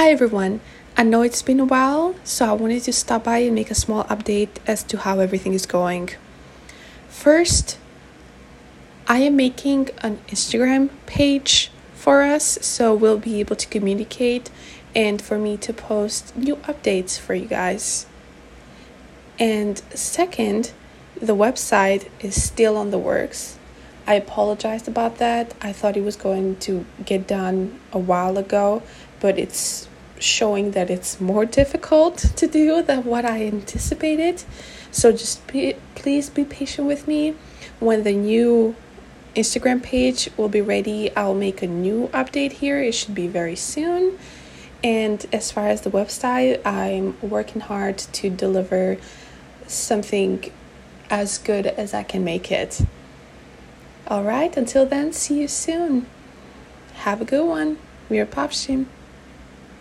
Hi everyone. I know it's been a while, so I wanted to stop by and make a small update as to how everything is going. First, I am making an Instagram page for us, so we'll be able to communicate and for me to post new updates for you guys. And second, the website is still on the works. I apologized about that. I thought it was going to get done a while ago, but it's showing that it's more difficult to do than what I anticipated. So just be, please be patient with me. When the new Instagram page will be ready, I'll make a new update here. It should be very soon. And as far as the website, I'm working hard to deliver something as good as I can make it. All right, until then, see you soon. Have a good one. We're Popstream.